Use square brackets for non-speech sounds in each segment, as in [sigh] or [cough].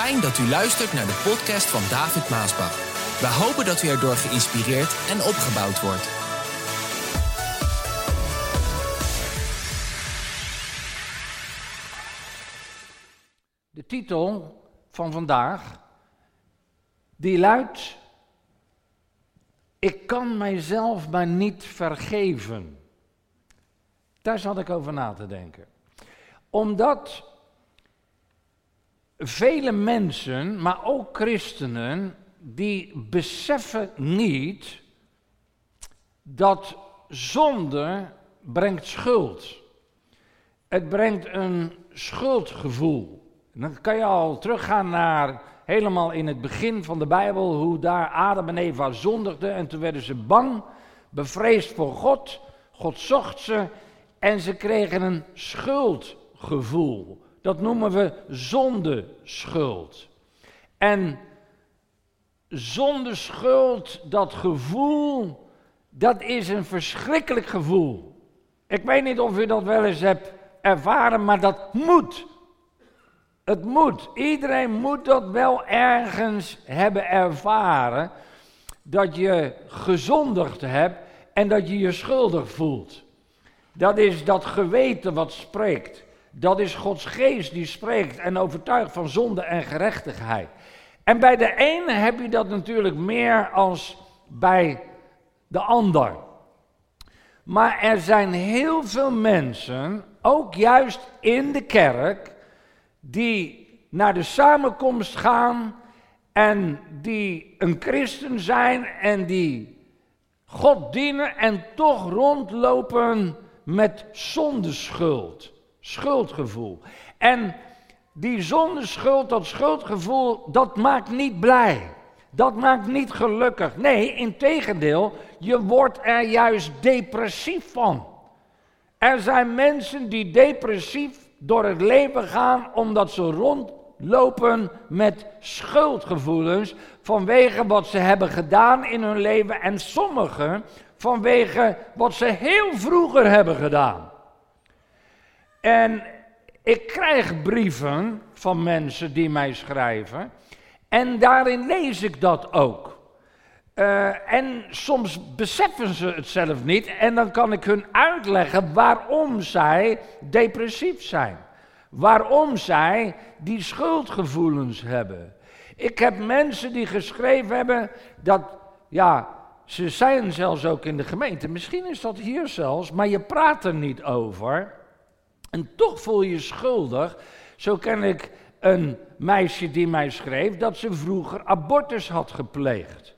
Fijn dat u luistert naar de podcast van David Maasbach. We hopen dat u erdoor geïnspireerd en opgebouwd wordt. De titel van vandaag, die luidt, ik kan mijzelf maar niet vergeven. Daar zat ik over na te denken. Omdat vele mensen, maar ook christenen, die beseffen niet dat zonde brengt schuld. Het brengt een schuldgevoel. Dan kan je al teruggaan naar helemaal in het begin van de Bijbel, hoe daar Adam en Eva zondigden en toen werden ze bang, bevreesd voor God. God zocht ze en ze kregen een schuldgevoel. Dat noemen we zondeschuld. En zondeschuld, dat gevoel, dat is een verschrikkelijk gevoel. Ik weet niet of u dat wel eens hebt ervaren, maar dat moet. Het moet. Iedereen moet dat wel ergens hebben ervaren. Dat je gezondigd hebt en dat je je schuldig voelt. Dat is dat geweten wat spreekt. Dat is Gods geest die spreekt en overtuigt van zonde en gerechtigheid. En bij de ene heb je dat natuurlijk meer als bij de ander. Maar er zijn heel veel mensen, ook juist in de kerk, die naar de samenkomst gaan en die een christen zijn en die God dienen en toch rondlopen met zondeschuld, schuldgevoel. En die zondeschuld, dat schuldgevoel, dat maakt niet blij. Dat maakt niet gelukkig. Nee, integendeel, je wordt er juist depressief van. Er zijn mensen die depressief door het leven gaan omdat ze rondlopen met schuldgevoelens vanwege wat ze hebben gedaan in hun leven en sommigen vanwege wat ze heel vroeger hebben gedaan. En ik krijg brieven van mensen die mij schrijven en daarin lees ik dat ook. Uh, en soms beseffen ze het zelf niet en dan kan ik hun uitleggen waarom zij depressief zijn. Waarom zij die schuldgevoelens hebben. Ik heb mensen die geschreven hebben dat, ja, ze zijn zelfs ook in de gemeente. Misschien is dat hier zelfs, maar je praat er niet over. En toch voel je je schuldig. Zo ken ik een meisje die mij schreef dat ze vroeger abortus had gepleegd.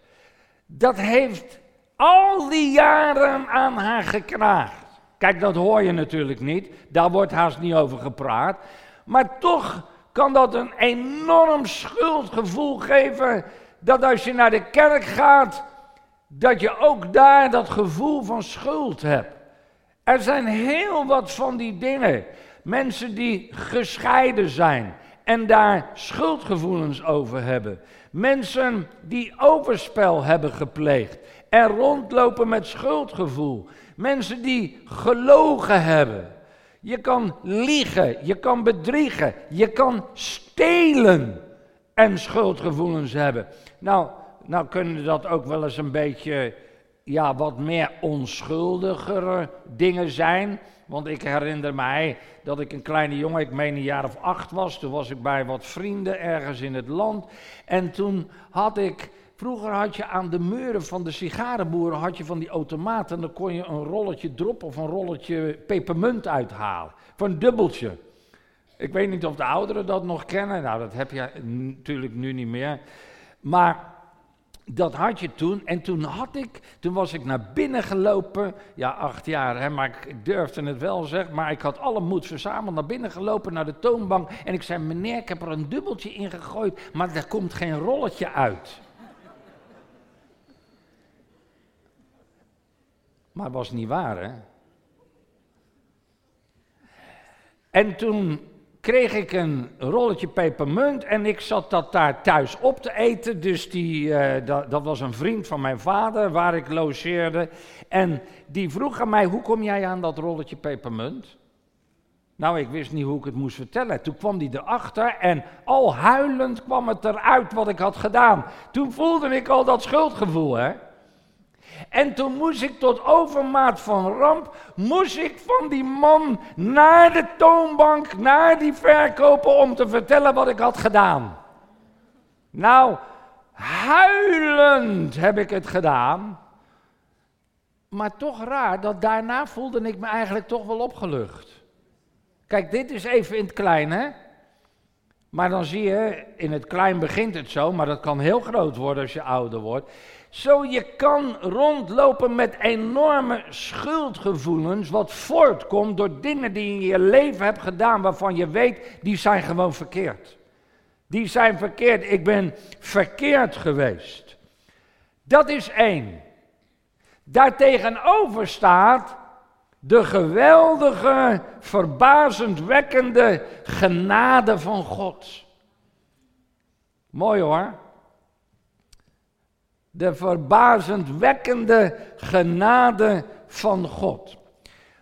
Dat heeft al die jaren aan haar gekraagd. Kijk, dat hoor je natuurlijk niet. Daar wordt haast niet over gepraat. Maar toch kan dat een enorm schuldgevoel geven. Dat als je naar de kerk gaat, dat je ook daar dat gevoel van schuld hebt. Er zijn heel wat van die dingen. Mensen die gescheiden zijn en daar schuldgevoelens over hebben. Mensen die overspel hebben gepleegd en rondlopen met schuldgevoel. Mensen die gelogen hebben. Je kan liegen, je kan bedriegen, je kan stelen en schuldgevoelens hebben. Nou, nou kunnen dat ook wel eens een beetje ja, wat meer onschuldigere dingen zijn. Want ik herinner mij dat ik een kleine jongen, ik meen een jaar of acht was. Toen was ik bij wat vrienden ergens in het land. En toen had ik, vroeger had je aan de muren van de sigarenboeren had je van die automaten. En dan kon je een rolletje drop of een rolletje pepermunt uithalen. Voor een dubbeltje. Ik weet niet of de ouderen dat nog kennen. Nou, dat heb je natuurlijk nu niet meer. Maar dat had je toen. En toen had ik, toen was ik naar binnen gelopen. Ja, acht jaar, hè, maar ik durfde het wel zeg. Maar ik had alle moed verzameld, naar binnen gelopen, naar de toonbank. En ik zei, meneer, ik heb er een dubbeltje in gegooid, maar er komt geen rolletje uit. Maar het was niet waar, hè? En toen kreeg ik een rolletje pepermunt en ik zat dat daar thuis op te eten. Dus die, eh, dat, dat, was een vriend van mijn vader waar ik logeerde. En die vroeg aan mij, hoe kom jij aan dat rolletje pepermunt? Nou, ik wist niet hoe ik het moest vertellen. Toen kwam hij erachter en al huilend kwam het eruit wat ik had gedaan. Toen voelde ik al dat schuldgevoel, hè. En toen moest ik tot overmaat van ramp, moest ik van die man naar de toonbank, naar die verkoper om te vertellen wat ik had gedaan. Nou, huilend heb ik het gedaan. Maar toch raar, dat daarna voelde ik me eigenlijk toch wel opgelucht. Kijk, dit is even in het klein, hè? Maar dan zie je, in het klein begint het zo, maar dat kan heel groot worden als je ouder wordt. Zo je kan rondlopen met enorme schuldgevoelens, wat voortkomt door dingen die je in je leven hebt gedaan, waarvan je weet, die zijn gewoon verkeerd. Die zijn verkeerd, ik ben verkeerd geweest. Dat is één. Daartegenover staat de geweldige, verbazendwekkende genade van God. Mooi hoor. De verbazendwekkende genade van God.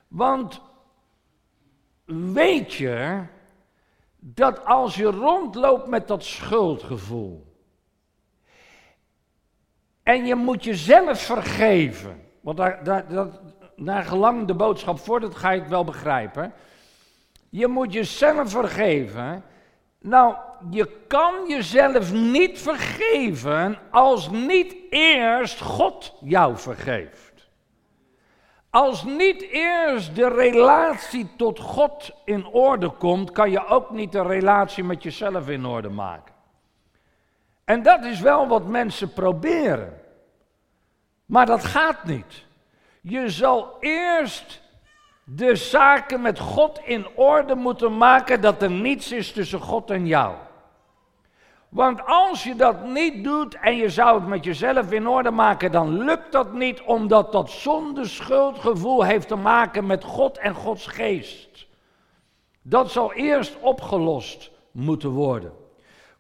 Want weet je dat als je rondloopt met dat schuldgevoel. En je moet jezelf vergeven. Want daar, daar, dat, naar gelang de boodschap voordat ga het wel begrijpen. Je moet jezelf vergeven. Nou, je kan jezelf niet vergeven als niet eerst God jou vergeeft. Als niet eerst de relatie tot God in orde komt, kan je ook niet de relatie met jezelf in orde maken. En dat is wel wat mensen proberen. Maar dat gaat niet. Je zal eerst de zaken met God in orde moeten maken dat er niets is tussen God en jou. Want als je dat niet doet en je zou het met jezelf in orde maken, dan lukt dat niet, omdat dat zonde schuldgevoel heeft te maken met God en Gods geest. Dat zal eerst opgelost moeten worden.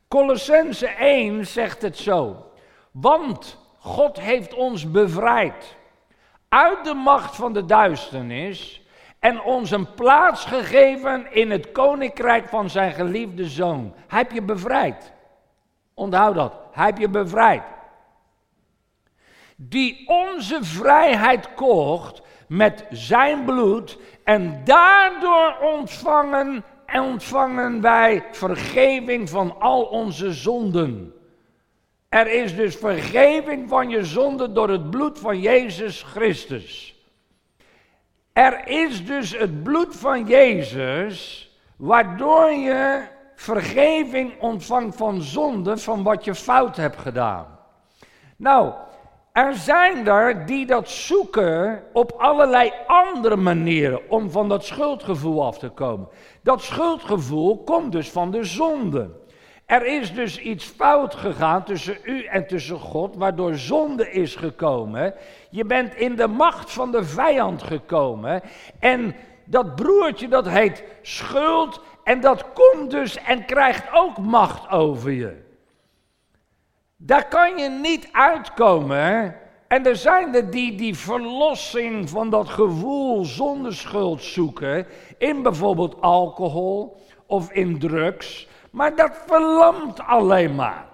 Colossense 1 zegt het zo. Want God heeft ons bevrijd uit de macht van de duisternis en ons een plaats gegeven in het koninkrijk van zijn geliefde zoon. Hij heb je bevrijd. Onthoud dat. Hij heb je bevrijd. Die onze vrijheid kocht met zijn bloed en daardoor ontvangen en ontvangen wij vergeving van al onze zonden. Er is dus vergeving van je zonde door het bloed van Jezus Christus. Er is dus het bloed van Jezus, waardoor je vergeving ontvangt van zonde, van wat je fout hebt gedaan. Nou, er zijn er die dat zoeken op allerlei andere manieren om van dat schuldgevoel af te komen. Dat schuldgevoel komt dus van de zonde. Er is dus iets fout gegaan tussen u en tussen God, waardoor zonde is gekomen. Je bent in de macht van de vijand gekomen. En dat broertje dat heet schuld en dat komt dus en krijgt ook macht over je. Daar kan je niet uitkomen. En er zijn er die die verlossing van dat gevoel zonder schuld zoeken. In bijvoorbeeld alcohol of in drugs. Maar dat verlamt alleen maar.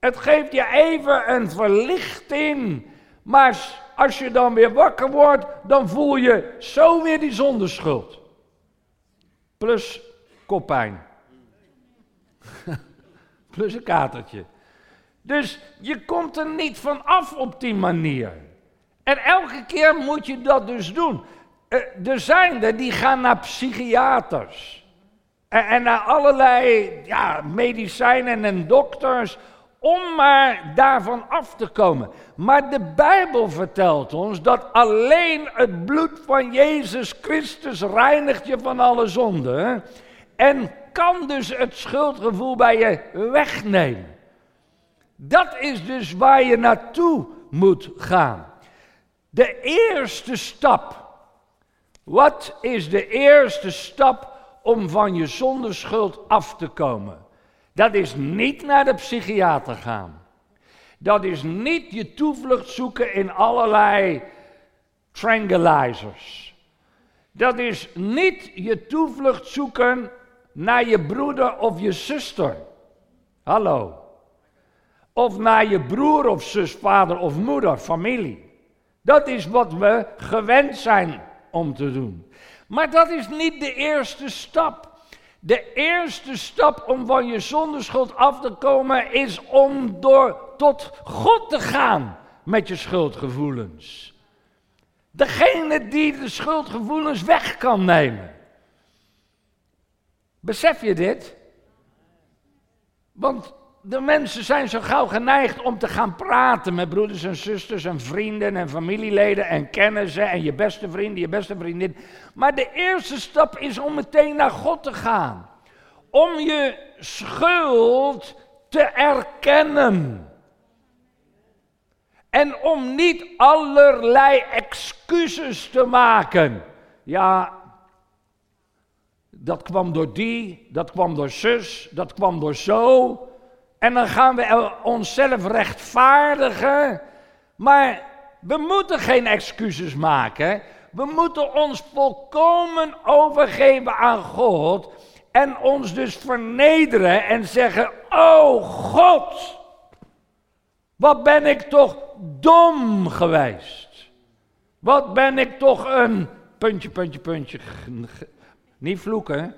Het geeft je even een verlichting. Maar als je dan weer wakker wordt, dan voel je zo weer die zondeschuld. Plus koppijn. [laughs] Plus een katertje. Dus je komt er niet van af op die manier. En elke keer moet je dat dus doen. Eh, er zijn er die gaan naar psychiaters. En, naar allerlei ja, medicijnen en dokters om maar daarvan af te komen. Maar de Bijbel vertelt ons dat alleen het bloed van Jezus Christus reinigt je van alle zonde. En kan dus het schuldgevoel bij je wegnemen. Dat is dus waar je naartoe moet gaan. De eerste stap. Wat is de eerste stap om van je zondeschuld af te komen. Dat is niet naar de psychiater gaan. Dat is niet je toevlucht zoeken in allerlei tranquilizers. Dat is niet je toevlucht zoeken naar je broeder of je zuster. Hallo. Of naar je broer of zus, vader of moeder, familie. Dat is wat we gewend zijn om te doen. Maar dat is niet de eerste stap. De eerste stap om van je zondeschuld af te komen is om door tot God te gaan met je schuldgevoelens. Degene die de schuldgevoelens weg kan nemen. Besef je dit? Want de mensen zijn zo gauw geneigd om te gaan praten met broeders en zusters en vrienden en familieleden en kennissen en je beste vrienden, je beste vriendin. Maar de eerste stap is om meteen naar God te gaan. Om je schuld te erkennen. En om niet allerlei excuses te maken. Ja, dat kwam door die, dat kwam door zus, dat kwam door zo. En dan gaan we onszelf rechtvaardigen. Maar we moeten geen excuses maken. We moeten ons volkomen overgeven aan God. En ons dus vernederen en zeggen: Oh God, wat ben ik toch dom geweest. Wat ben ik toch een puntje, puntje, puntje. Niet vloeken.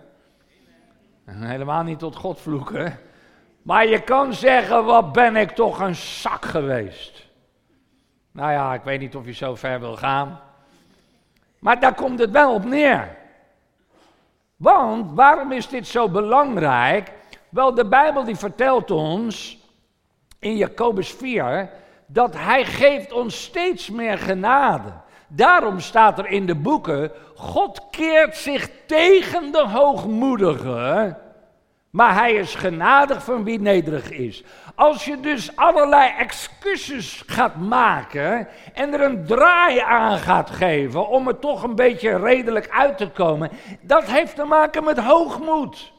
Helemaal niet tot God vloeken. Maar je kan zeggen, wat ben ik toch een zak geweest. Nou ja, ik weet niet of je zo ver wil gaan. Maar daar komt het wel op neer. Want waarom is dit zo belangrijk? Wel, de Bijbel die vertelt ons in Jacobus 4 dat hij geeft ons steeds meer genade. Daarom staat er in de boeken, God keert zich tegen de hoogmoedigen maar hij is genadig van wie nederig is. Als je dus allerlei excuses gaat maken en er een draai aan gaat geven om er toch een beetje redelijk uit te komen, dat heeft te maken met hoogmoed.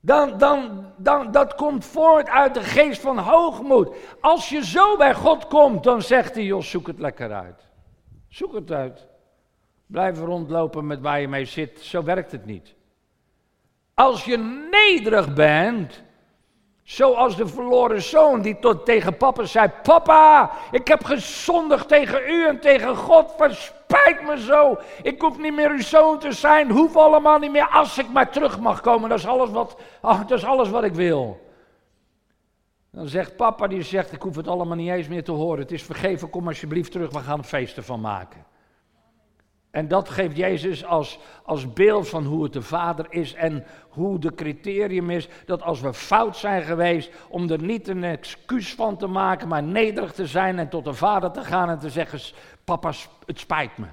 Dan, dan, dan, dat komt voort uit de geest van hoogmoed. Als je zo bij God komt, dan zegt hij, joh, zoek het lekker uit. Zoek het uit. Blijf rondlopen met waar je mee zit. Zo werkt het niet. Als je nederig bent, zoals de verloren zoon die tot tegen papa zei: Papa, ik heb gezondigd tegen u en tegen God, verspijt me zo. Ik hoef niet meer uw zoon te zijn, hoef allemaal niet meer, als ik maar terug mag komen. Dat is alles wat, oh, dat is alles wat ik wil. Dan zegt papa, die zegt, ik hoef het allemaal niet eens meer te horen. Het is vergeven, kom alsjeblieft terug, we gaan een feest ervan maken. En dat geeft Jezus als, als beeld van hoe het de Vader is en hoe de criterium is dat als we fout zijn geweest, om er niet een excuus van te maken, maar nederig te zijn en tot de Vader te gaan en te zeggen, papa, het spijt me.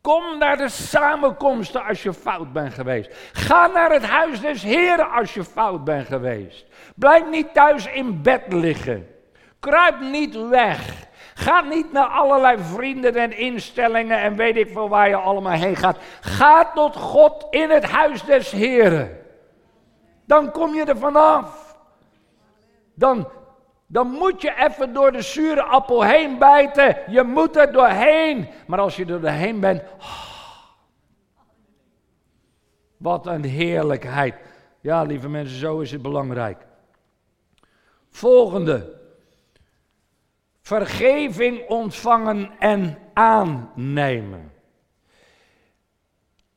Kom naar de samenkomsten als je fout bent geweest. Ga naar het huis des Heren als je fout bent geweest. Blijf niet thuis in bed liggen. Kruip niet weg. Ga niet naar allerlei vrienden en instellingen en weet ik veel waar je allemaal heen gaat. Ga tot God in het huis des Heren. Dan kom je er vanaf. Dan, dan moet je even door de zure appel heen bijten. Je moet er doorheen. Maar als je er doorheen bent. Oh, wat een heerlijkheid. Ja, lieve mensen, zo is het belangrijk. Volgende vergeving ontvangen en aannemen.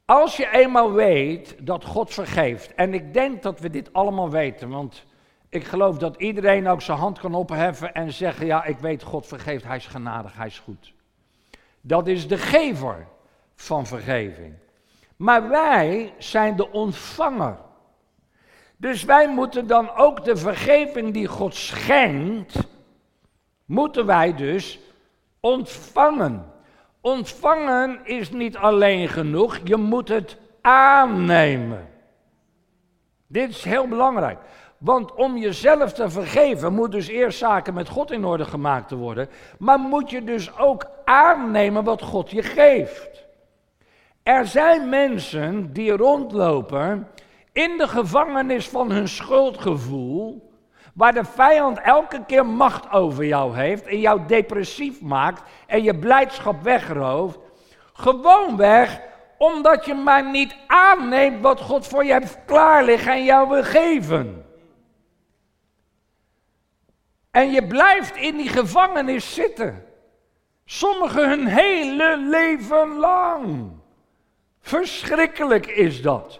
Als je eenmaal weet dat God vergeeft, en ik denk dat we dit allemaal weten, want ik geloof dat iedereen ook zijn hand kan opheffen en zeggen, ja, ik weet God vergeeft, hij is genadig, hij is goed. Dat is de gever van vergeving. Maar wij zijn de ontvanger. Dus wij moeten dan ook de vergeving die God schenkt, moeten wij dus ontvangen. Ontvangen is niet alleen genoeg, je moet het aannemen. Dit is heel belangrijk. Want om jezelf te vergeven moet dus eerst zaken met God in orde gemaakt te worden. Maar moet je dus ook aannemen wat God je geeft. Er zijn mensen die rondlopen in de gevangenis van hun schuldgevoel Waar de vijand elke keer macht over jou heeft en jou depressief maakt en je blijdschap wegrooft. Gewoonweg omdat je maar niet aanneemt wat God voor je heeft klaarliggen en jou wil geven. En je blijft in die gevangenis zitten. Sommigen hun hele leven lang. Verschrikkelijk is dat.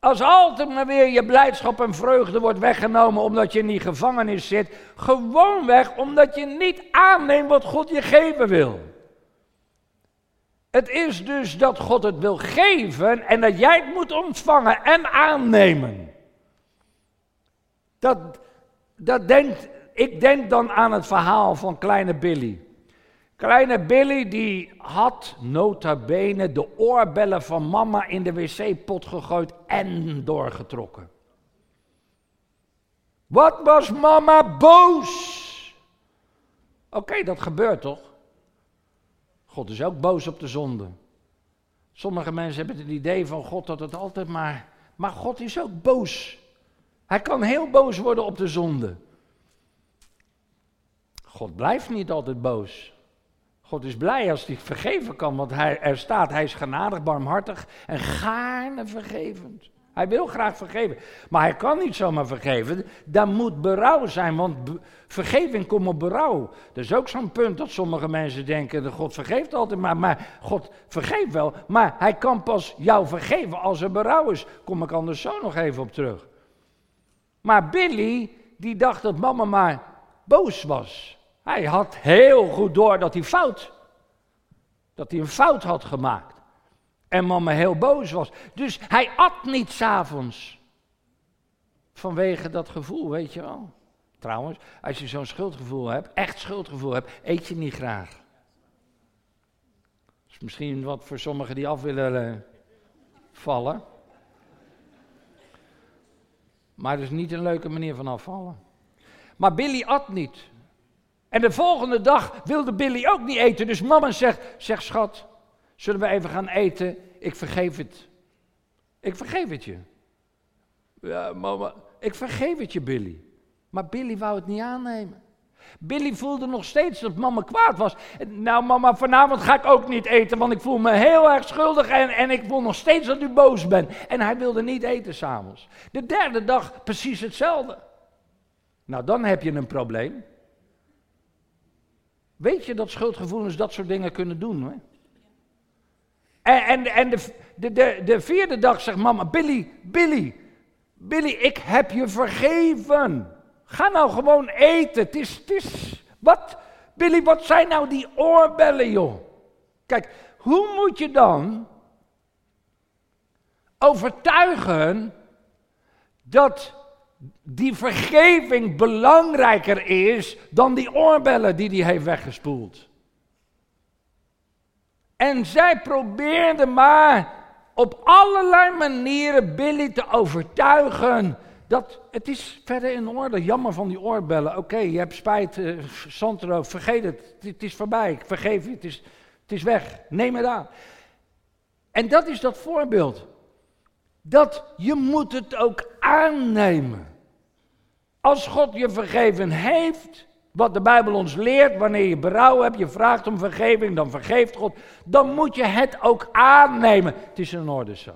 Als altijd maar weer je blijdschap en vreugde wordt weggenomen omdat je in die gevangenis zit. Gewoonweg omdat je niet aanneemt wat God je geven wil. Het is dus dat God het wil geven en dat jij het moet ontvangen en aannemen. Dat, dat denkt, ik denk dan aan het verhaal van kleine Billy. Kleine Billy die had nota bene de oorbellen van mama in de wc-pot gegooid en doorgetrokken. Wat was mama boos? Oké, dat gebeurt toch? God is ook boos op de zonde. Sommige mensen hebben het idee van God dat het altijd maar. Maar God is ook boos. Hij kan heel boos worden op de zonde. God blijft niet altijd boos. God is blij als hij vergeven kan, want hij, er staat, hij is genadig, barmhartig en gaarne vergevend. Hij wil graag vergeven, maar hij kan niet zomaar vergeven. Daar moet berouw zijn, want vergeving komt op berouw. Dat is ook zo'n punt dat sommige mensen denken, dat God vergeeft altijd maar, maar God vergeeft wel, maar hij kan pas jou vergeven als er berouw is. Kom ik anders zo nog even op terug. Maar Billy, die dacht dat mama maar boos was. Hij had heel goed door dat hij fout, dat hij een fout had gemaakt. En mama heel boos was. Dus hij at niet s'avonds. Vanwege dat gevoel, weet je wel. Trouwens, als je zo'n schuldgevoel hebt, echt schuldgevoel hebt, eet je niet graag. Dat is misschien wat voor sommigen die af willen uh, vallen. Maar het is niet een leuke manier van afvallen. Maar Billy at niet. En de volgende dag wilde Billy ook niet eten. Dus mama zegt, zeg schat, zullen we even gaan eten? Ik vergeef het. Ik vergeef het je. Ja, mama, ik vergeef het je, Billy. Maar Billy wou het niet aannemen. Billy voelde nog steeds dat mama kwaad was. Nou, mama, vanavond ga ik ook niet eten, want ik voel me heel erg schuldig en, en ik voel nog steeds dat u boos bent. En hij wilde niet eten s'avonds. De derde dag precies hetzelfde. Nou, dan heb je een probleem. Weet je dat schuldgevoelens dat soort dingen kunnen doen? Hè? En, en, en de, de, de, de vierde dag zegt mama, Billy, Billy, Billy, ik heb je vergeven. Ga nou gewoon eten. Het is, het is, wat? Billy, wat zijn nou die oorbellen, joh? Kijk, hoe moet je dan overtuigen dat die vergeving belangrijker is dan die oorbellen die hij heeft weggespoeld. En zij probeerde maar op allerlei manieren Billy te overtuigen dat het is verder in orde. Jammer van die oorbellen. Oké, je hebt spijt, uh, Sandro, vergeet het. Het is voorbij. Ik vergeef je. Het is, het is weg. Neem het aan. En dat is dat voorbeeld dat je moet het ook aannemen. Als God je vergeven heeft, wat de Bijbel ons leert, wanneer je berouw hebt, je vraagt om vergeving, dan vergeeft God, dan moet je het ook aannemen. Het is in orde zo.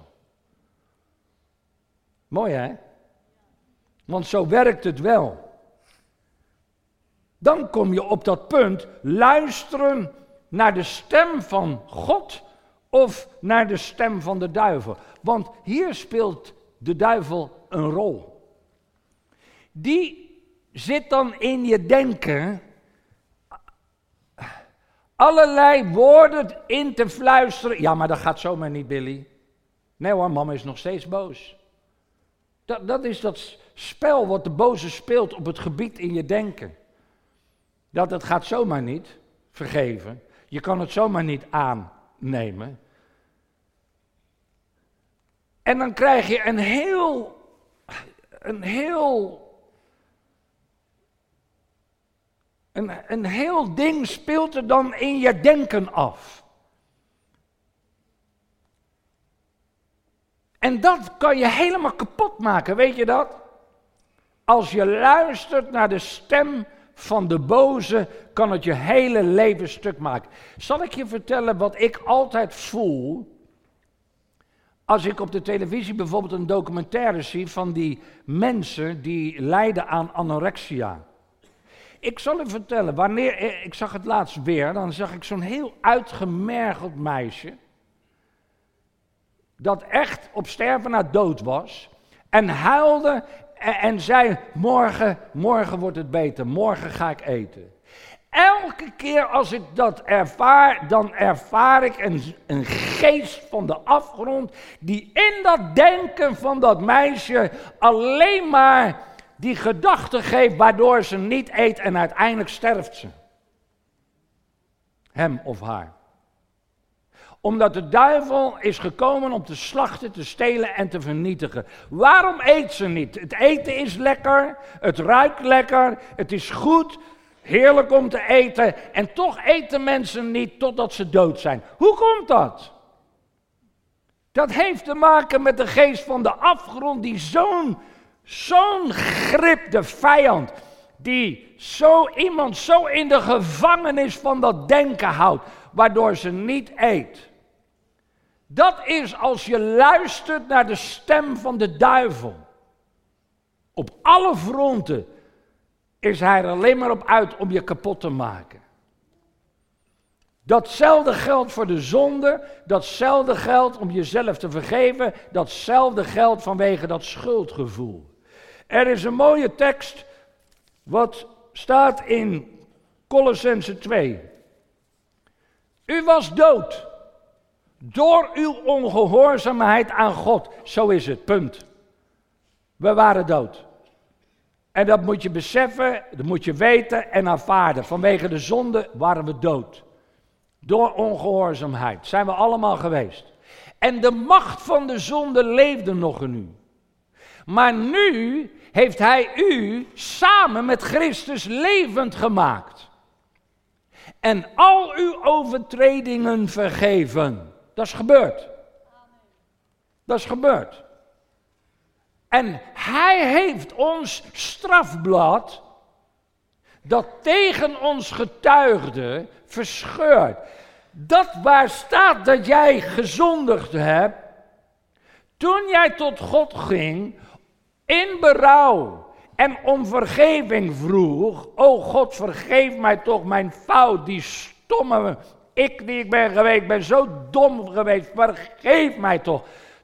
Mooi hè? Want zo werkt het wel. Dan kom je op dat punt luisteren naar de stem van God of naar de stem van de duivel. Want hier speelt de duivel een rol. Die zit dan in je denken allerlei woorden in te fluisteren. Ja, maar dat gaat zomaar niet, Billy. Nee hoor, mama is nog steeds boos. Dat, dat is dat spel wat de boze speelt op het gebied in je denken. Dat het gaat zomaar niet vergeven. Je kan het zomaar niet aannemen. En dan krijg je een heel, een heel, een, een heel ding speelt er dan in je denken af. En dat kan je helemaal kapot maken, weet je dat? Als je luistert naar de stem van de boze kan het je hele leven stuk maken. Zal ik je vertellen wat ik altijd voel als ik op de televisie bijvoorbeeld een documentaire zie van die mensen die lijden aan anorexia. Ik zal u vertellen, wanneer eh, ik zag het laatst weer, dan zag ik zo'n heel uitgemergeld meisje. Dat echt op sterven na dood was. En huilde en, en zei: Morgen, morgen wordt het beter, morgen ga ik eten. Elke keer als ik dat ervaar, dan ervaar ik een, een, geest van de afgrond die in dat denken van dat meisje alleen maar die gedachte geeft waardoor ze niet eet en uiteindelijk sterft ze. Hem of haar. Omdat de duivel is gekomen om te slachten, te stelen en te vernietigen. Waarom eet ze niet? Het eten is lekker, het ruikt lekker, het is goed, Heerlijk om te eten en toch eten mensen niet totdat ze dood zijn. Hoe komt dat? Dat heeft te maken met de geest van de afgrond die zo'n zo'n grip, de vijand, die zo iemand zo in de gevangenis van dat denken houdt, waardoor ze niet eet. Dat is als je luistert naar de stem van de duivel. Op alle fronten is hij er alleen maar op uit om je kapot te maken. Datzelfde geldt voor de zonde, datzelfde geldt om jezelf te vergeven, datzelfde geldt vanwege dat schuldgevoel. Er is een mooie tekst, wat staat in Colossense 2. U was dood door uw ongehoorzaamheid aan God. Zo is het, punt. We waren dood. En dat moet je beseffen, dat moet je weten en aanvaarden. Vanwege de zonde waren we dood. Door ongehoorzaamheid zijn we allemaal geweest. En de macht van de zonde leefde nog in u. Maar nu heeft hij u samen met Christus levend gemaakt. En al uw overtredingen vergeven. Dat is gebeurd. Dat is gebeurd. En hij heeft ons strafblad, dat tegen ons getuigde, verscheurd. Dat waar staat dat jij gezondigd hebt, toen jij tot God ging, in berouw en om vergeving vroeg, o God, vergeef mij toch mijn fout, die stomme, ik die ik ben geweest, ben zo dom geweest, vergeef mij toch.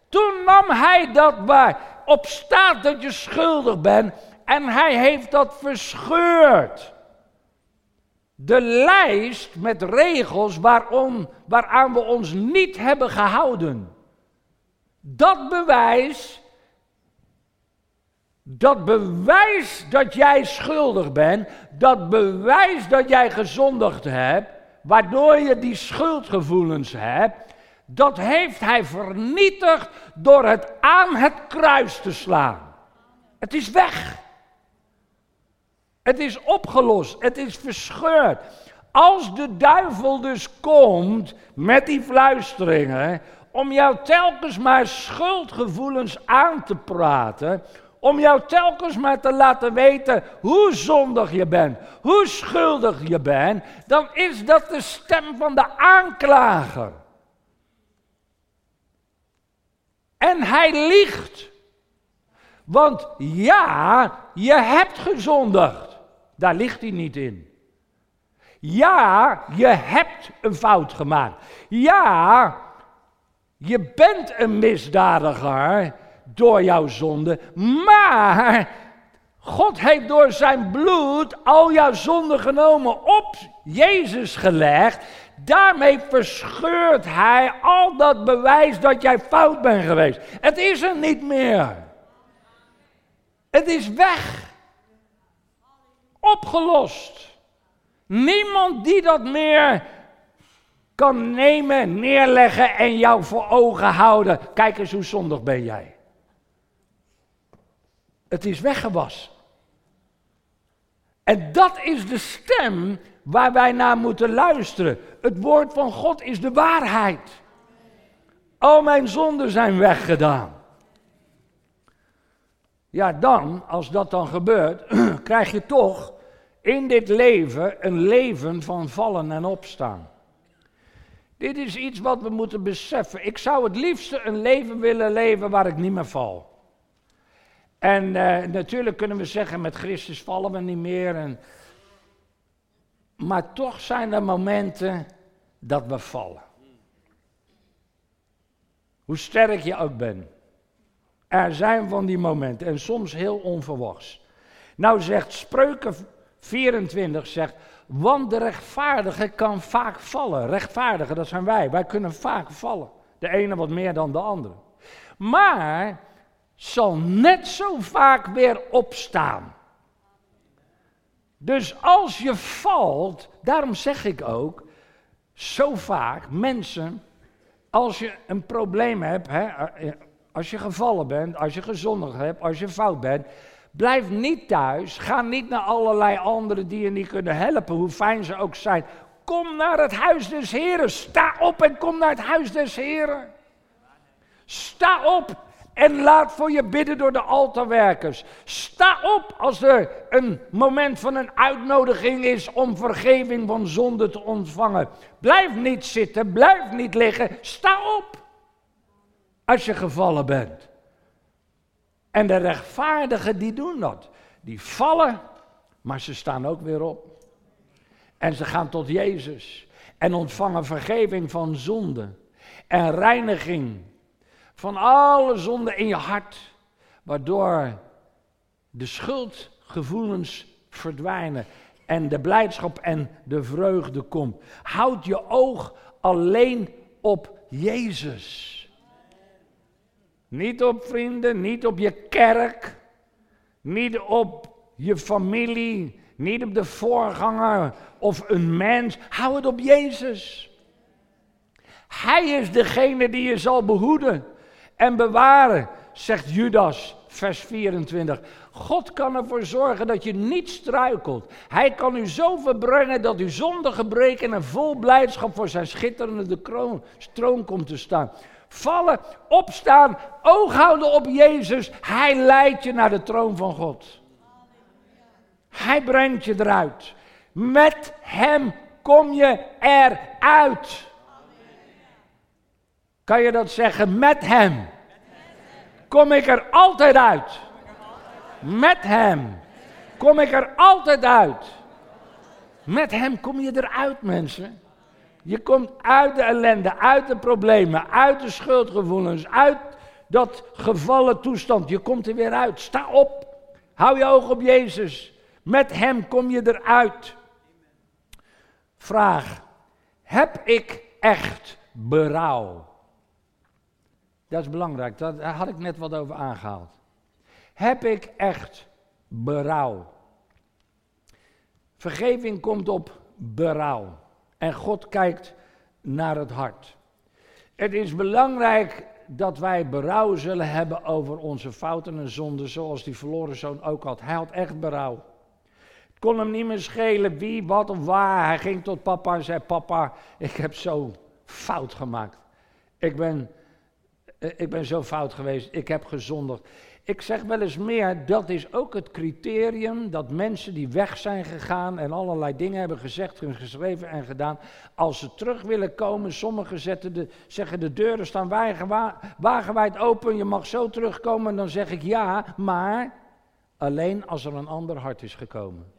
Toen nam hij dat waar op staat dat je schuldig bent en hij heeft dat verscheurd. De lijst met regels waarom, waaraan we ons niet hebben gehouden. Dat bewijs, dat bewijs dat jij schuldig bent, dat bewijs dat jij gezondigd hebt, waardoor je die schuldgevoelens hebt, dat heeft hij vernietigd door het aan het kruis te slaan. Het is weg. Het is opgelost. Het is verscheurd. Als de duivel dus komt met die fluisteringen om jou telkens maar schuldgevoelens aan te praten, om jou telkens maar te laten weten hoe zondig je bent, hoe schuldig je bent, dan is dat de stem van de aanklager. En hij liegt. Want ja, je hebt gezondigd. Daar ligt hij niet in. Ja, je hebt een fout gemaakt. Ja, je bent een misdadiger door jouw zonde. Maar God heeft door zijn bloed al jouw zonde genomen op Jezus gelegd. Daarmee verscheurt hij al dat bewijs dat jij fout bent geweest. Het is er niet meer. Het is weg. Opgelost. Niemand die dat meer kan nemen, neerleggen en jou voor ogen houden. Kijk eens hoe zondig ben jij. Het is weggewassen. En dat is de stem waar wij naar moeten luisteren. Het woord van God is de waarheid. Al mijn zonden zijn weggedaan. Ja, dan, als dat dan gebeurt, [clears throat] krijg je toch in dit leven een leven van vallen en opstaan. Dit is iets wat we moeten beseffen. Ik zou het liefste een leven willen leven waar ik niet meer val. En eh, natuurlijk kunnen we zeggen, met Christus vallen we niet meer. En... Maar toch zijn er momenten dat we vallen. Hoe sterk je ook bent. Er zijn van die momenten en soms heel onverwachts. Nou zegt Spreuken 24, zegt, want de rechtvaardige kan vaak vallen. Rechtvaardigen, dat zijn wij. Wij kunnen vaak vallen. De ene wat meer dan de andere. Maar zal net zo vaak weer opstaan. Dus als je valt, daarom zeg ik ook, zo vaak mensen, als je een probleem hebt, hè, als je gevallen bent, als je gezondigd hebt, als je fout bent, blijf niet thuis, ga niet naar allerlei anderen die je niet kunnen helpen, hoe fijn ze ook zijn. Kom naar het huis des Heren, sta op en kom naar het huis des Heren. Sta op en laat voor je bidden door de altaarwerkers. Sta op als er een moment van een uitnodiging is om vergeving van zonde te ontvangen. Blijf niet zitten, blijf niet liggen. Sta op als je gevallen bent. En de rechtvaardigen die doen dat. Die vallen, maar ze staan ook weer op. En ze gaan tot Jezus en ontvangen vergeving van zonde en reiniging van alle zonden in je hart, waardoor de schuldgevoelens verdwijnen en de blijdschap en de vreugde komt. Houd je oog alleen op Jezus. Niet op vrienden, niet op je kerk, niet op je familie, niet op de voorganger of een mens. Hou het op Jezus. Hij is degene die je zal behoeden en bewaren, zegt Judas, vers 24. God kan ervoor zorgen dat je niet struikelt. Hij kan u zo verbrengen dat u zonder gebreken en vol blijdschap voor zijn schitterende kroon, stroom komt te staan. Vallen, opstaan, oog houden op Jezus. Hij leidt je naar de troon van God. Hij brengt je eruit. Met Hem kom je eruit. Kan je dat zeggen? Met Hem kom ik er altijd uit. Met Hem kom ik er altijd uit. Met Hem kom je eruit, mensen. Je komt uit de ellende, uit de problemen, uit de schuldgevoelens, uit dat gevallen toestand. Je komt er weer uit. Sta op. Hou je oog op Jezus. Met Hem kom je eruit. Vraag. Heb ik echt berouw? Dat is belangrijk, daar had ik net wat over aangehaald. Heb ik echt berouw? Vergeving komt op berouw. En God kijkt naar het hart. Het is belangrijk dat wij berouw zullen hebben over onze fouten en zonden, zoals die verloren zoon ook had. Hij had echt berouw. Het kon hem niet meer schelen wie, wat of waar. Hij ging tot papa en zei: Papa, ik heb zo fout gemaakt. Ik ben ik ben zo fout geweest, ik heb gezondigd. Ik zeg wel eens meer, dat is ook het criterium dat mensen die weg zijn gegaan en allerlei dingen hebben gezegd, geschreven en gedaan, als ze terug willen komen, sommigen zetten de, zeggen de deuren staan wagenwijd open, je mag zo terugkomen, dan zeg ik ja, maar alleen als er een ander hart is gekomen.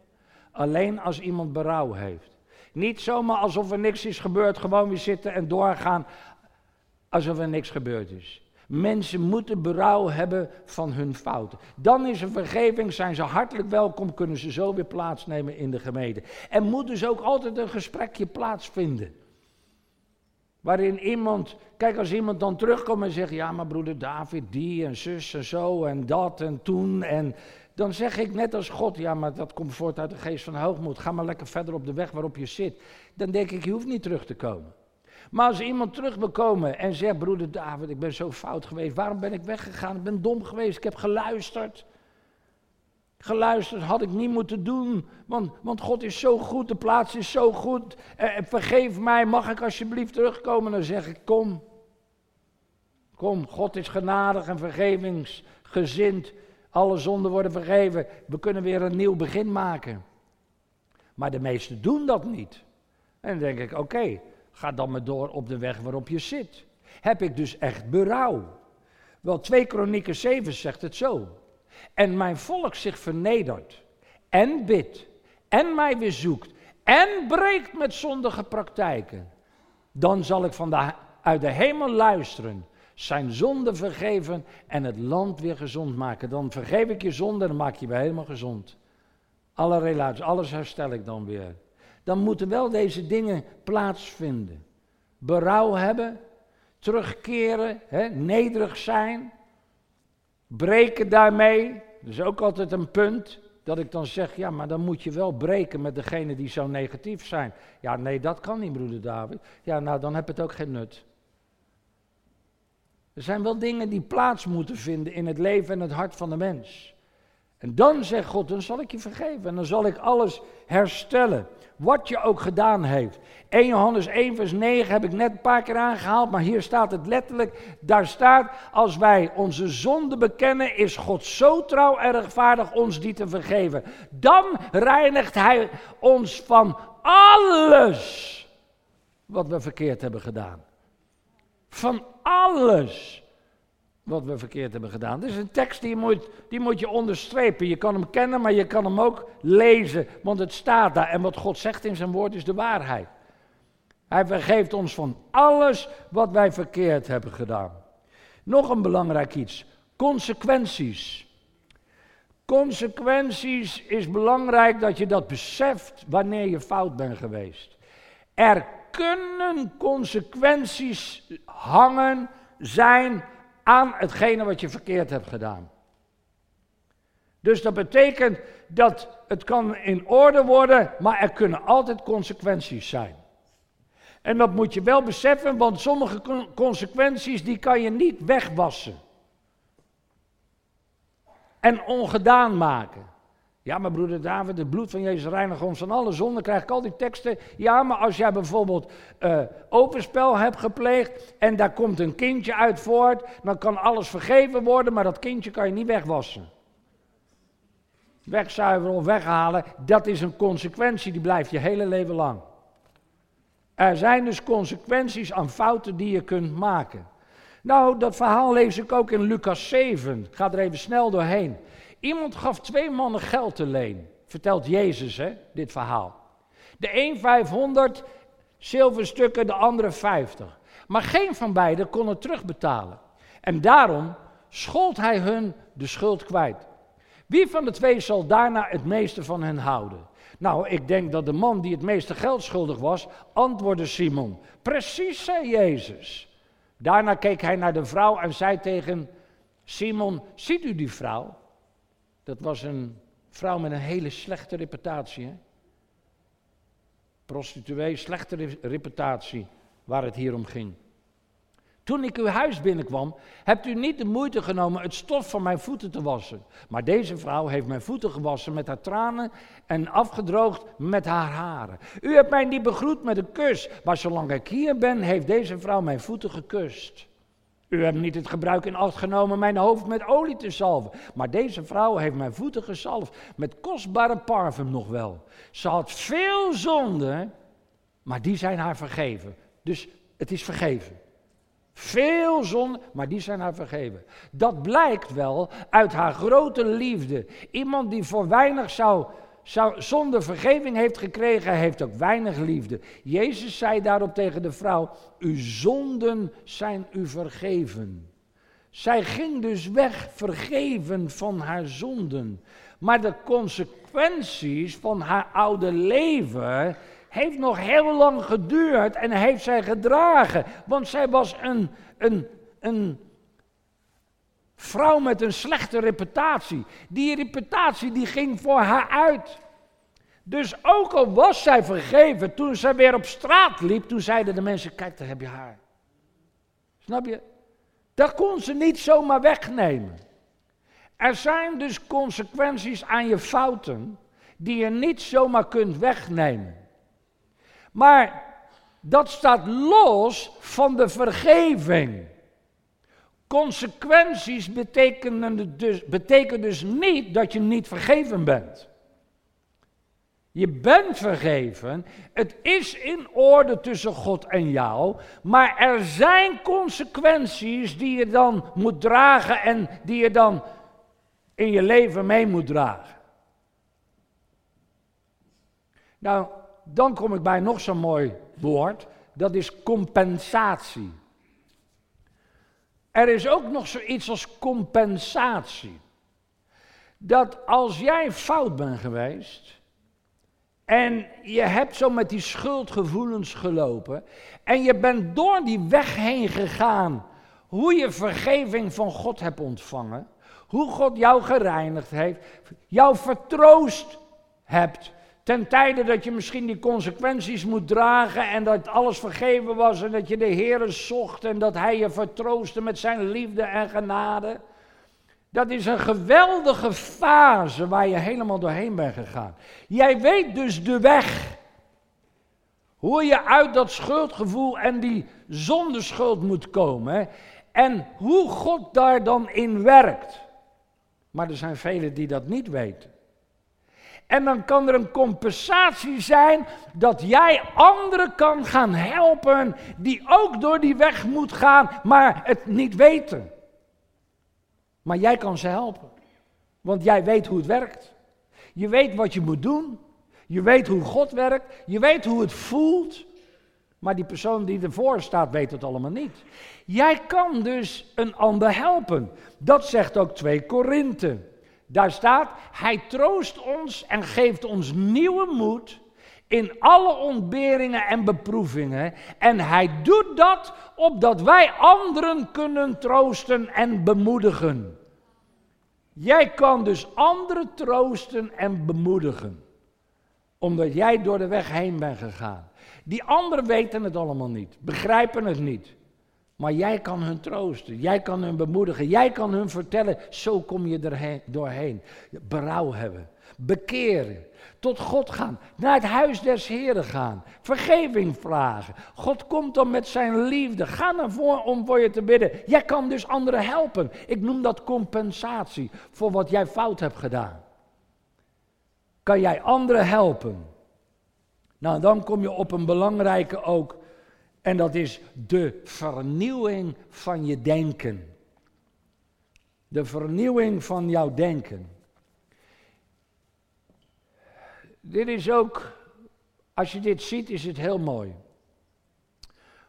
Alleen als iemand berouw heeft. Niet zomaar alsof er niks is gebeurd, gewoon weer zitten en doorgaan alsof er niks gebeurd is. Mensen moeten berouw hebben van hun fouten. Dan is er vergeving, zijn ze hartelijk welkom, kunnen ze zo weer plaatsnemen in de gemeente. En moet dus ook altijd een gesprekje plaatsvinden. Waarin iemand, kijk als iemand dan terugkomt en zegt, ja maar broeder David, die en zus en zo en dat en toen en... Dan zeg ik net als God, ja maar dat komt voort uit de geest van hoogmoed, ga maar lekker verder op de weg waarop je zit. Dan denk ik, je hoeft niet terug te komen. Maar als iemand terug wil komen en zegt, broeder David, ik ben zo fout geweest, waarom ben ik weggegaan? Ik ben dom geweest, ik heb geluisterd. Geluisterd had ik niet moeten doen, want, want God is zo goed, de plaats is zo goed. Eh, eh, vergeef mij, mag ik alsjeblieft terugkomen? Dan zeg ik, kom. Kom, God is genadig en vergevingsgezind. Alle zonden worden vergeven. We kunnen weer een nieuw begin maken. Maar de meesten doen dat niet. En dan denk ik, oké, ga dan maar door op de weg waarop je zit. Heb ik dus echt berouw? Wel, 2 Kronieken 7 zegt het zo. En mijn volk zich vernedert en bidt en mij weer zoekt en breekt met zondige praktijken. Dan zal ik van de, uit de hemel luisteren, zijn zonde vergeven en het land weer gezond maken. Dan vergeef ik je zonde en maak je weer helemaal gezond. Alle relaties, alles herstel ik dan weer. Dan moeten wel deze dingen plaatsvinden. Berouw hebben, terugkeren, hè, nederig zijn, breken daarmee. Dat is ook altijd een punt dat ik dan zeg, ja, maar dan moet je wel breken met degene die zo negatief zijn. Ja, nee, dat kan niet, broeder David. Ja, nou, dan heb het ook geen nut. Er zijn wel dingen die plaats moeten vinden in het leven en het hart van de mens. En dan zegt God, dan zal ik je vergeven en dan zal ik alles herstellen. Wat je ook gedaan heeft. 1 Johannes 1 vers 9 heb ik net een paar keer aangehaald, maar hier staat het letterlijk. Daar staat, als wij onze zonde bekennen, is God zo trouw en rechtvaardig ons die te vergeven. Dan reinigt hij ons van alles wat we verkeerd hebben gedaan. Van alles wat we verkeerd hebben gedaan. Dit is een tekst die moet, die moet je onderstrepen. Je kan hem kennen, maar je kan hem ook lezen, want het staat daar. En wat God zegt in zijn woord is de waarheid. Hij vergeeft ons van alles wat wij verkeerd hebben gedaan. Nog een belangrijk iets: consequenties. Consequenties is belangrijk dat je dat beseft wanneer je fout bent geweest. Er kunnen consequenties hangen, zijn aan hetgene wat je verkeerd hebt gedaan. Dus dat betekent dat het kan in orde worden, maar er kunnen altijd consequenties zijn. En dat moet je wel beseffen, want sommige consequenties die kan je niet wegwassen. En ongedaan maken. Ja, maar broeder David, het bloed van Jezus reinigt ons van alle zonden. Krijg ik al die teksten. Ja, maar als jij bijvoorbeeld uh, openspel hebt gepleegd en daar komt een kindje uit voort, dan kan alles vergeven worden, maar dat kindje kan je niet wegwassen. Wegzuiveren of weghalen, dat is een consequentie, die blijft je hele leven lang. Er zijn dus consequenties aan fouten die je kunt maken. Nou, dat verhaal lees ik ook in Lucas 7. Ik ga er even snel doorheen. Iemand gaf twee mannen geld te leen. Vertelt Jezus, hè, dit verhaal. De een 500 zilverstukken, de andere 50. Maar geen van beiden kon het terugbetalen. En daarom schold hij hun de schuld kwijt. Wie van de twee zal daarna het meeste van hen houden? Nou, ik denk dat de man die het meeste geld schuldig was, antwoordde Simon. Precies, zei Jezus. Daarna keek hij naar de vrouw en zei tegen Simon: Ziet u die vrouw? Dat was een vrouw met een hele slechte reputatie. Prostituee, slechte reputatie, waar het hier om ging. Toen ik uw huis binnenkwam, hebt u niet de moeite genomen het stof van mijn voeten te wassen. Maar deze vrouw heeft mijn voeten gewassen met haar tranen en afgedroogd met haar haren. U hebt mij niet begroet met een kus, maar zolang ik hier ben, heeft deze vrouw mijn voeten gekust. U hebt niet het gebruik in acht genomen mijn hoofd met olie te salven. Maar deze vrouw heeft mijn voeten gesalfd met kostbare parfum nog wel. Ze had veel zonden, maar die zijn haar vergeven. Dus het is vergeven. Veel zonden, maar die zijn haar vergeven. Dat blijkt wel uit haar grote liefde. Iemand die voor weinig zou, zonder vergeving heeft gekregen, heeft ook weinig liefde. Jezus zei daarop tegen de vrouw: Uw zonden zijn u vergeven. Zij ging dus weg vergeven van haar zonden. Maar de consequenties van haar oude leven heeft nog heel lang geduurd en heeft zij gedragen. Want zij was een, een, een vrouw met een slechte reputatie. Die reputatie die ging voor haar uit. Dus ook al was zij vergeven, toen zij weer op straat liep, toen zeiden de mensen, kijk daar heb je haar. Snap je? Dat kon ze niet zomaar wegnemen. Er zijn dus consequenties aan je fouten die je niet zomaar kunt wegnemen. Maar dat staat los van de vergeving. Consequenties betekenen dus, dus niet dat je niet vergeven bent. Je bent vergeven. Het is in orde tussen God en jou. Maar er zijn consequenties die je dan moet dragen en die je dan in je leven mee moet dragen. Nou, dan kom ik bij nog zo'n mooi woord. Dat is compensatie. Er is ook nog zoiets als compensatie. Dat als jij fout bent geweest en je hebt zo met die schuldgevoelens gelopen en je bent door die weg heen gegaan, hoe je vergeving van God hebt ontvangen, hoe God jou gereinigd heeft, jou vertroost hebt, ten tijde dat je misschien die consequenties moet dragen en dat alles vergeven was en dat je de Heer zocht en dat Hij je vertroostte met zijn liefde en genade. Dat is een geweldige fase waar je helemaal doorheen bent gegaan. Jij weet dus de weg. Hoe je uit dat schuldgevoel en die zondeschuld moet komen. En hoe God daar dan in werkt. Maar er zijn velen die dat niet weten. En dan kan er een compensatie zijn dat jij anderen kan gaan helpen die ook door die weg moet gaan, maar het niet weten. Maar jij kan ze helpen. Want jij weet hoe het werkt. Je weet wat je moet doen. Je weet hoe God werkt. Je weet hoe het voelt. Maar die persoon die ervoor staat weet het allemaal niet. Jij kan dus een ander helpen. Dat zegt ook 2 Korinthe. Daar staat, hij troost ons en geeft ons nieuwe moed in alle ontberingen en beproevingen. En hij doet dat opdat wij anderen kunnen troosten en bemoedigen. Jij kan dus anderen troosten en bemoedigen. Omdat jij door de weg heen bent gegaan. Die anderen weten het allemaal niet, begrijpen het niet. Maar jij kan hun troosten, jij kan hun bemoedigen, jij kan hun vertellen, zo kom je er doorheen. Berouw hebben, bekeren, tot God gaan, naar het huis des Heren gaan, vergeving vragen. God komt dan met zijn liefde, ga naar voren om voor je te bidden. Jij kan dus anderen helpen. Ik noem dat compensatie voor wat jij fout hebt gedaan. Kan jij anderen helpen? Nou, dan kom je op een belangrijke ook en dat is de vernieuwing van je denken. De vernieuwing van jouw denken. Dit is ook, als je dit ziet, is het heel mooi.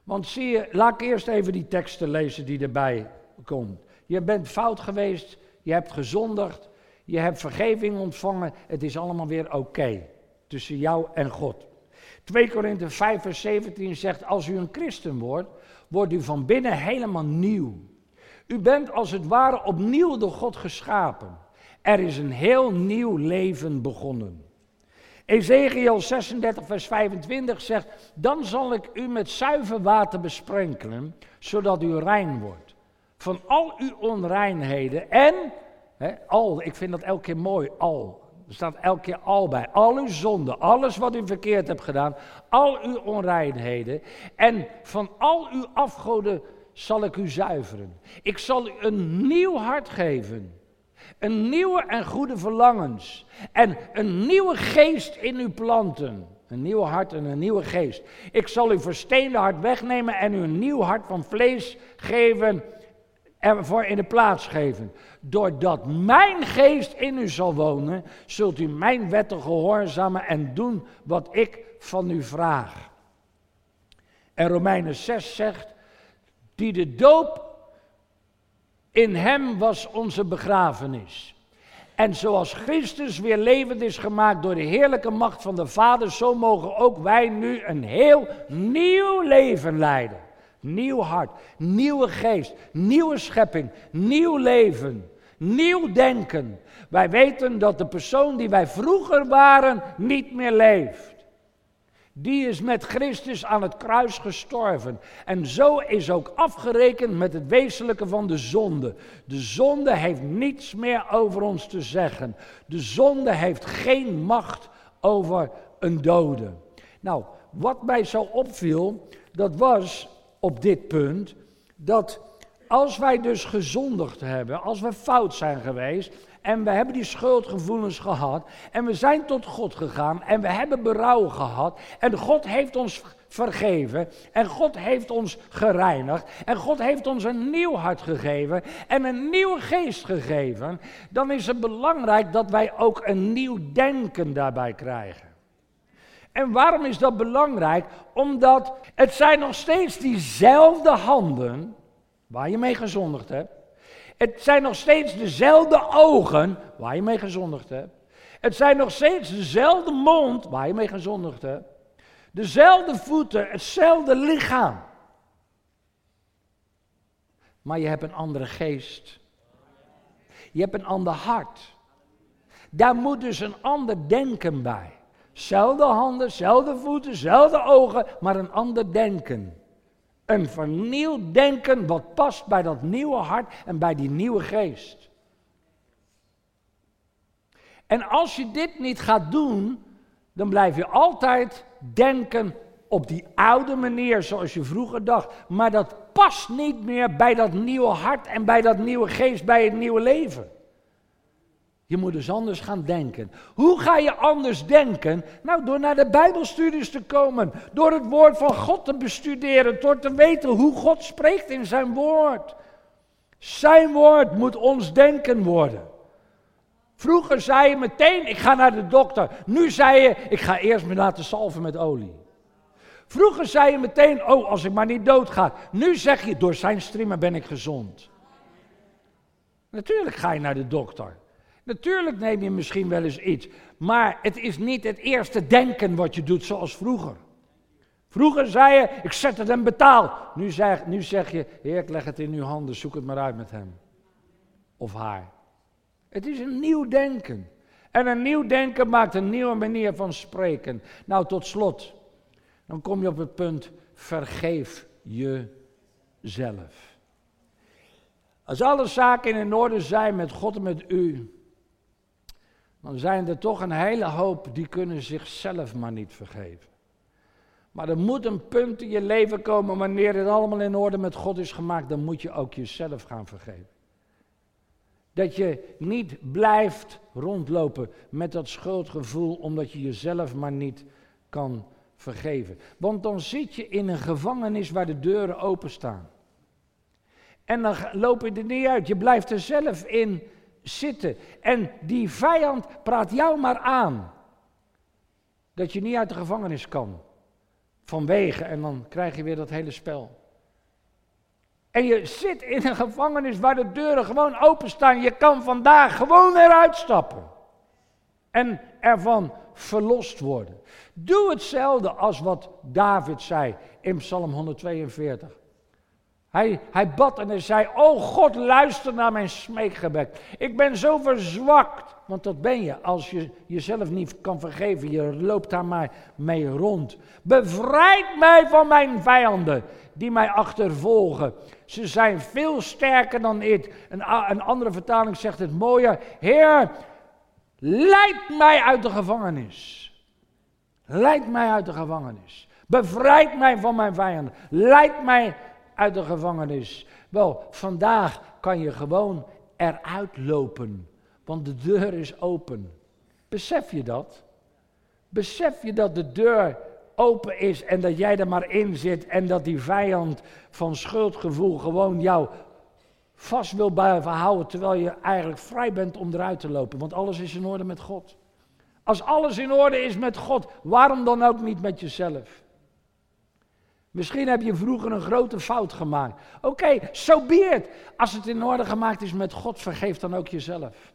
Want zie je, laat ik eerst even die teksten lezen die erbij komt. Je bent fout geweest, je hebt gezondigd, je hebt vergeving ontvangen, het is allemaal weer oké tussen jou en God. 2 Korinthe 5 vers 17 zegt, als u een christen wordt, wordt u van binnen helemaal nieuw. U bent als het ware opnieuw door God geschapen. Er is een heel nieuw leven begonnen. Ezekiel 36 vers 25 zegt, dan zal ik u met zuiver water besprenkelen, zodat u rein wordt. Van al uw onreinheden en, al, ik vind dat elke keer mooi, al, er staat elke keer al bij. Al uw zonden, alles wat u verkeerd hebt gedaan, al uw onreinheden. En van al uw afgoden zal ik u zuiveren. Ik zal u een nieuw hart geven. Een nieuwe en goede verlangens. En een nieuwe geest in u planten. Een nieuw hart en een nieuwe geest. Ik zal uw versteende hart wegnemen en u een nieuw hart van vlees geven ervoor in de plaats geven. Doordat mijn geest in u zal wonen, zult u mijn wetten gehoorzamen en doen wat ik van u vraag. En Romeinen 6 zegt, die de doop in hem was onze begrafenis. En zoals Christus weer levend is gemaakt door de heerlijke macht van de Vader, zo mogen ook wij nu een heel nieuw leven leiden. Nieuw hart, nieuwe geest, nieuwe schepping, nieuw leven, nieuw denken. Wij weten dat de persoon die wij vroeger waren niet meer leeft. Die is met Christus aan het kruis gestorven. En zo is ook afgerekend met het wezenlijke van de zonde. De zonde heeft niets meer over ons te zeggen. De zonde heeft geen macht over een dode. Nou, wat mij zo opviel, dat was op dit punt dat als wij dus gezondigd hebben, als we fout zijn geweest en we hebben die schuldgevoelens gehad en we zijn tot God gegaan en we hebben berouw gehad en God heeft ons vergeven en God heeft ons gereinigd en God heeft ons een nieuw hart gegeven en een nieuwe geest gegeven, dan is het belangrijk dat wij ook een nieuw denken daarbij krijgen. En waarom is dat belangrijk? Omdat het zijn nog steeds diezelfde handen waar je mee gezondigd hebt. Het zijn nog steeds dezelfde ogen waar je mee gezondigd hebt. Het zijn nog steeds dezelfde mond waar je mee gezondigd hebt. Dezelfde voeten, hetzelfde lichaam. Maar je hebt een andere geest. Je hebt een ander hart. Daar moet dus een ander denken bij. Zelfde handen, zelfde voeten, zelfde ogen, maar een ander denken. Een vernieuwd denken wat past bij dat nieuwe hart en bij die nieuwe geest. En als je dit niet gaat doen, dan blijf je altijd denken op die oude manier zoals je vroeger dacht. Maar dat past niet meer bij dat nieuwe hart en bij dat nieuwe geest, bij het nieuwe leven. Je moet dus anders gaan denken. Hoe ga je anders denken? Nou, door naar de Bijbelstudies te komen. Door het woord van God te bestuderen. Door te weten hoe God spreekt in zijn woord. Zijn woord moet ons denken worden. Vroeger zei je meteen, ik ga naar de dokter. Nu zei je, ik ga eerst me laten salven met olie. Vroeger zei je meteen, oh, als ik maar niet doodga. Nu zeg je, door zijn streamen ben ik gezond. Natuurlijk ga je naar de dokter. Natuurlijk neem je misschien wel eens iets, maar het is niet het eerste denken wat je doet zoals vroeger. Vroeger zei je, ik zet het en betaal. Nu zeg, nu zeg je, heer, ik leg het in uw handen, zoek het maar uit met hem. Of haar. Het is een nieuw denken. En een nieuw denken maakt een nieuwe manier van spreken. Nou, tot slot, dan kom je op het punt, vergeef jezelf. Als alle zaken in orde zijn met God en met u, dan zijn er toch een hele hoop die kunnen zichzelf maar niet vergeven. Maar er moet een punt in je leven komen wanneer het allemaal in orde met God is gemaakt, dan moet je ook jezelf gaan vergeven. Dat je niet blijft rondlopen met dat schuldgevoel omdat je jezelf maar niet kan vergeven. Want dan zit je in een gevangenis waar de deuren openstaan. En dan loop je er niet uit. Je blijft er zelf in zitten. En die vijand praat jou maar aan. Dat je niet uit de gevangenis kan. Vanwege, en dan krijg je weer dat hele spel. En je zit in een gevangenis waar de deuren gewoon openstaan. Je kan vandaag gewoon eruit stappen. En ervan verlost worden. Doe hetzelfde als wat David zei in Psalm 142. Hij, bad en hij zei, oh God, luister naar mijn smeekgebed. Ik ben zo verzwakt. Want dat ben je als je jezelf niet kan vergeven. Je loopt daar maar mee rond. Bevrijd mij van mijn vijanden die mij achtervolgen. Ze zijn veel sterker dan ik. Een, een andere vertaling zegt het mooier. Heer, leid mij uit de gevangenis. Leid mij uit de gevangenis. Bevrijd mij van mijn vijanden. Leid mij uit de gevangenis. Wel, vandaag kan je gewoon eruit lopen, want de deur is open. Besef je dat? Besef je dat de deur open is en dat jij er maar in zit en dat die vijand van schuldgevoel gewoon jou vast wil blijven houden terwijl je eigenlijk vrij bent om eruit te lopen, want alles is in orde met God. Als alles in orde is met God, waarom dan ook niet met jezelf? Misschien heb je vroeger een grote fout gemaakt. Oké, okay, so be. Als het in orde gemaakt is met God, vergeef dan ook jezelf.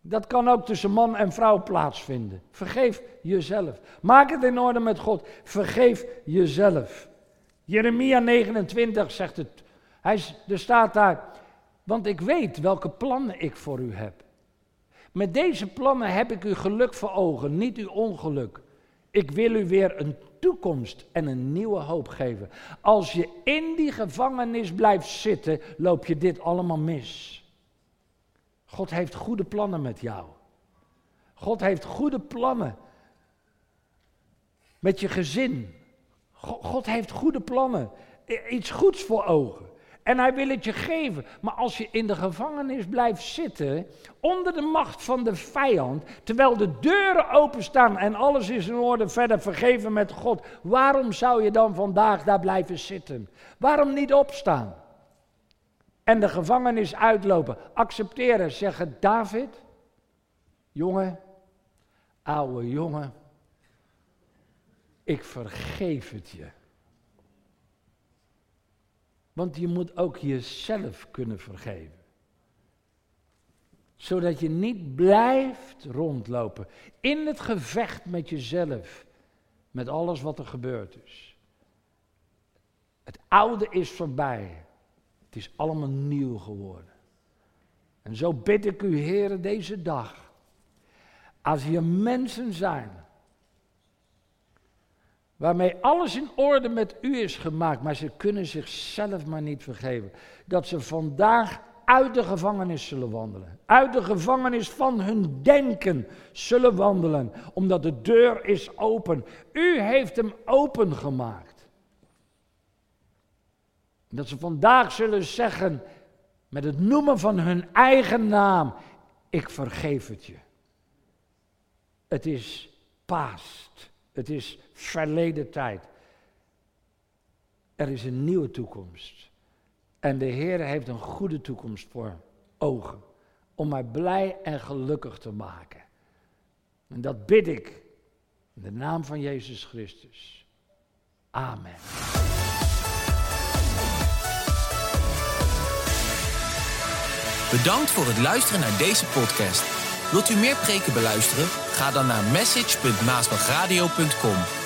Dat kan ook tussen man en vrouw plaatsvinden. Vergeef jezelf. Maak het in orde met God. Vergeef jezelf. Jeremia 29 zegt het. Hij, er staat daar, want ik weet welke plannen ik voor u heb. Met deze plannen heb ik u geluk voor ogen, niet uw ongeluk. Ik wil u weer een toekomst en een nieuwe hoop geven. Als je in die gevangenis blijft zitten, loop je dit allemaal mis. God heeft goede plannen met jou. God heeft goede plannen met je gezin. God heeft goede plannen. Iets goeds voor ogen. En hij wil het je geven. Maar als je in de gevangenis blijft zitten, onder de macht van de vijand, terwijl de deuren openstaan en alles is in orde, verder vergeven met God, waarom zou je dan vandaag daar blijven zitten? Waarom niet opstaan? En de gevangenis uitlopen, accepteren, zeggen David, jongen, oude jongen, ik vergeef het je. Want je moet ook jezelf kunnen vergeven. Zodat je niet blijft rondlopen in het gevecht met jezelf, met alles wat er gebeurd is. Het oude is voorbij. Het is allemaal nieuw geworden. En zo bid ik u, heren, deze dag. Als hier mensen zijn Waarmee alles in orde met u is gemaakt, maar ze kunnen zichzelf maar niet vergeven. Dat ze vandaag uit de gevangenis zullen wandelen. Uit de gevangenis van hun denken zullen wandelen. Omdat de deur is open. U heeft hem opengemaakt. Dat ze vandaag zullen zeggen, met het noemen van hun eigen naam, ik vergeef het je. Het is paast. Het is verleden tijd. Er is een nieuwe toekomst. En de Heer heeft een goede toekomst voor ogen. Om mij blij en gelukkig te maken. En dat bid ik in de naam van Jezus Christus. Amen. Bedankt voor het luisteren naar deze podcast. Wilt u meer preken beluisteren? Ga dan naar message.maasbachradio.com.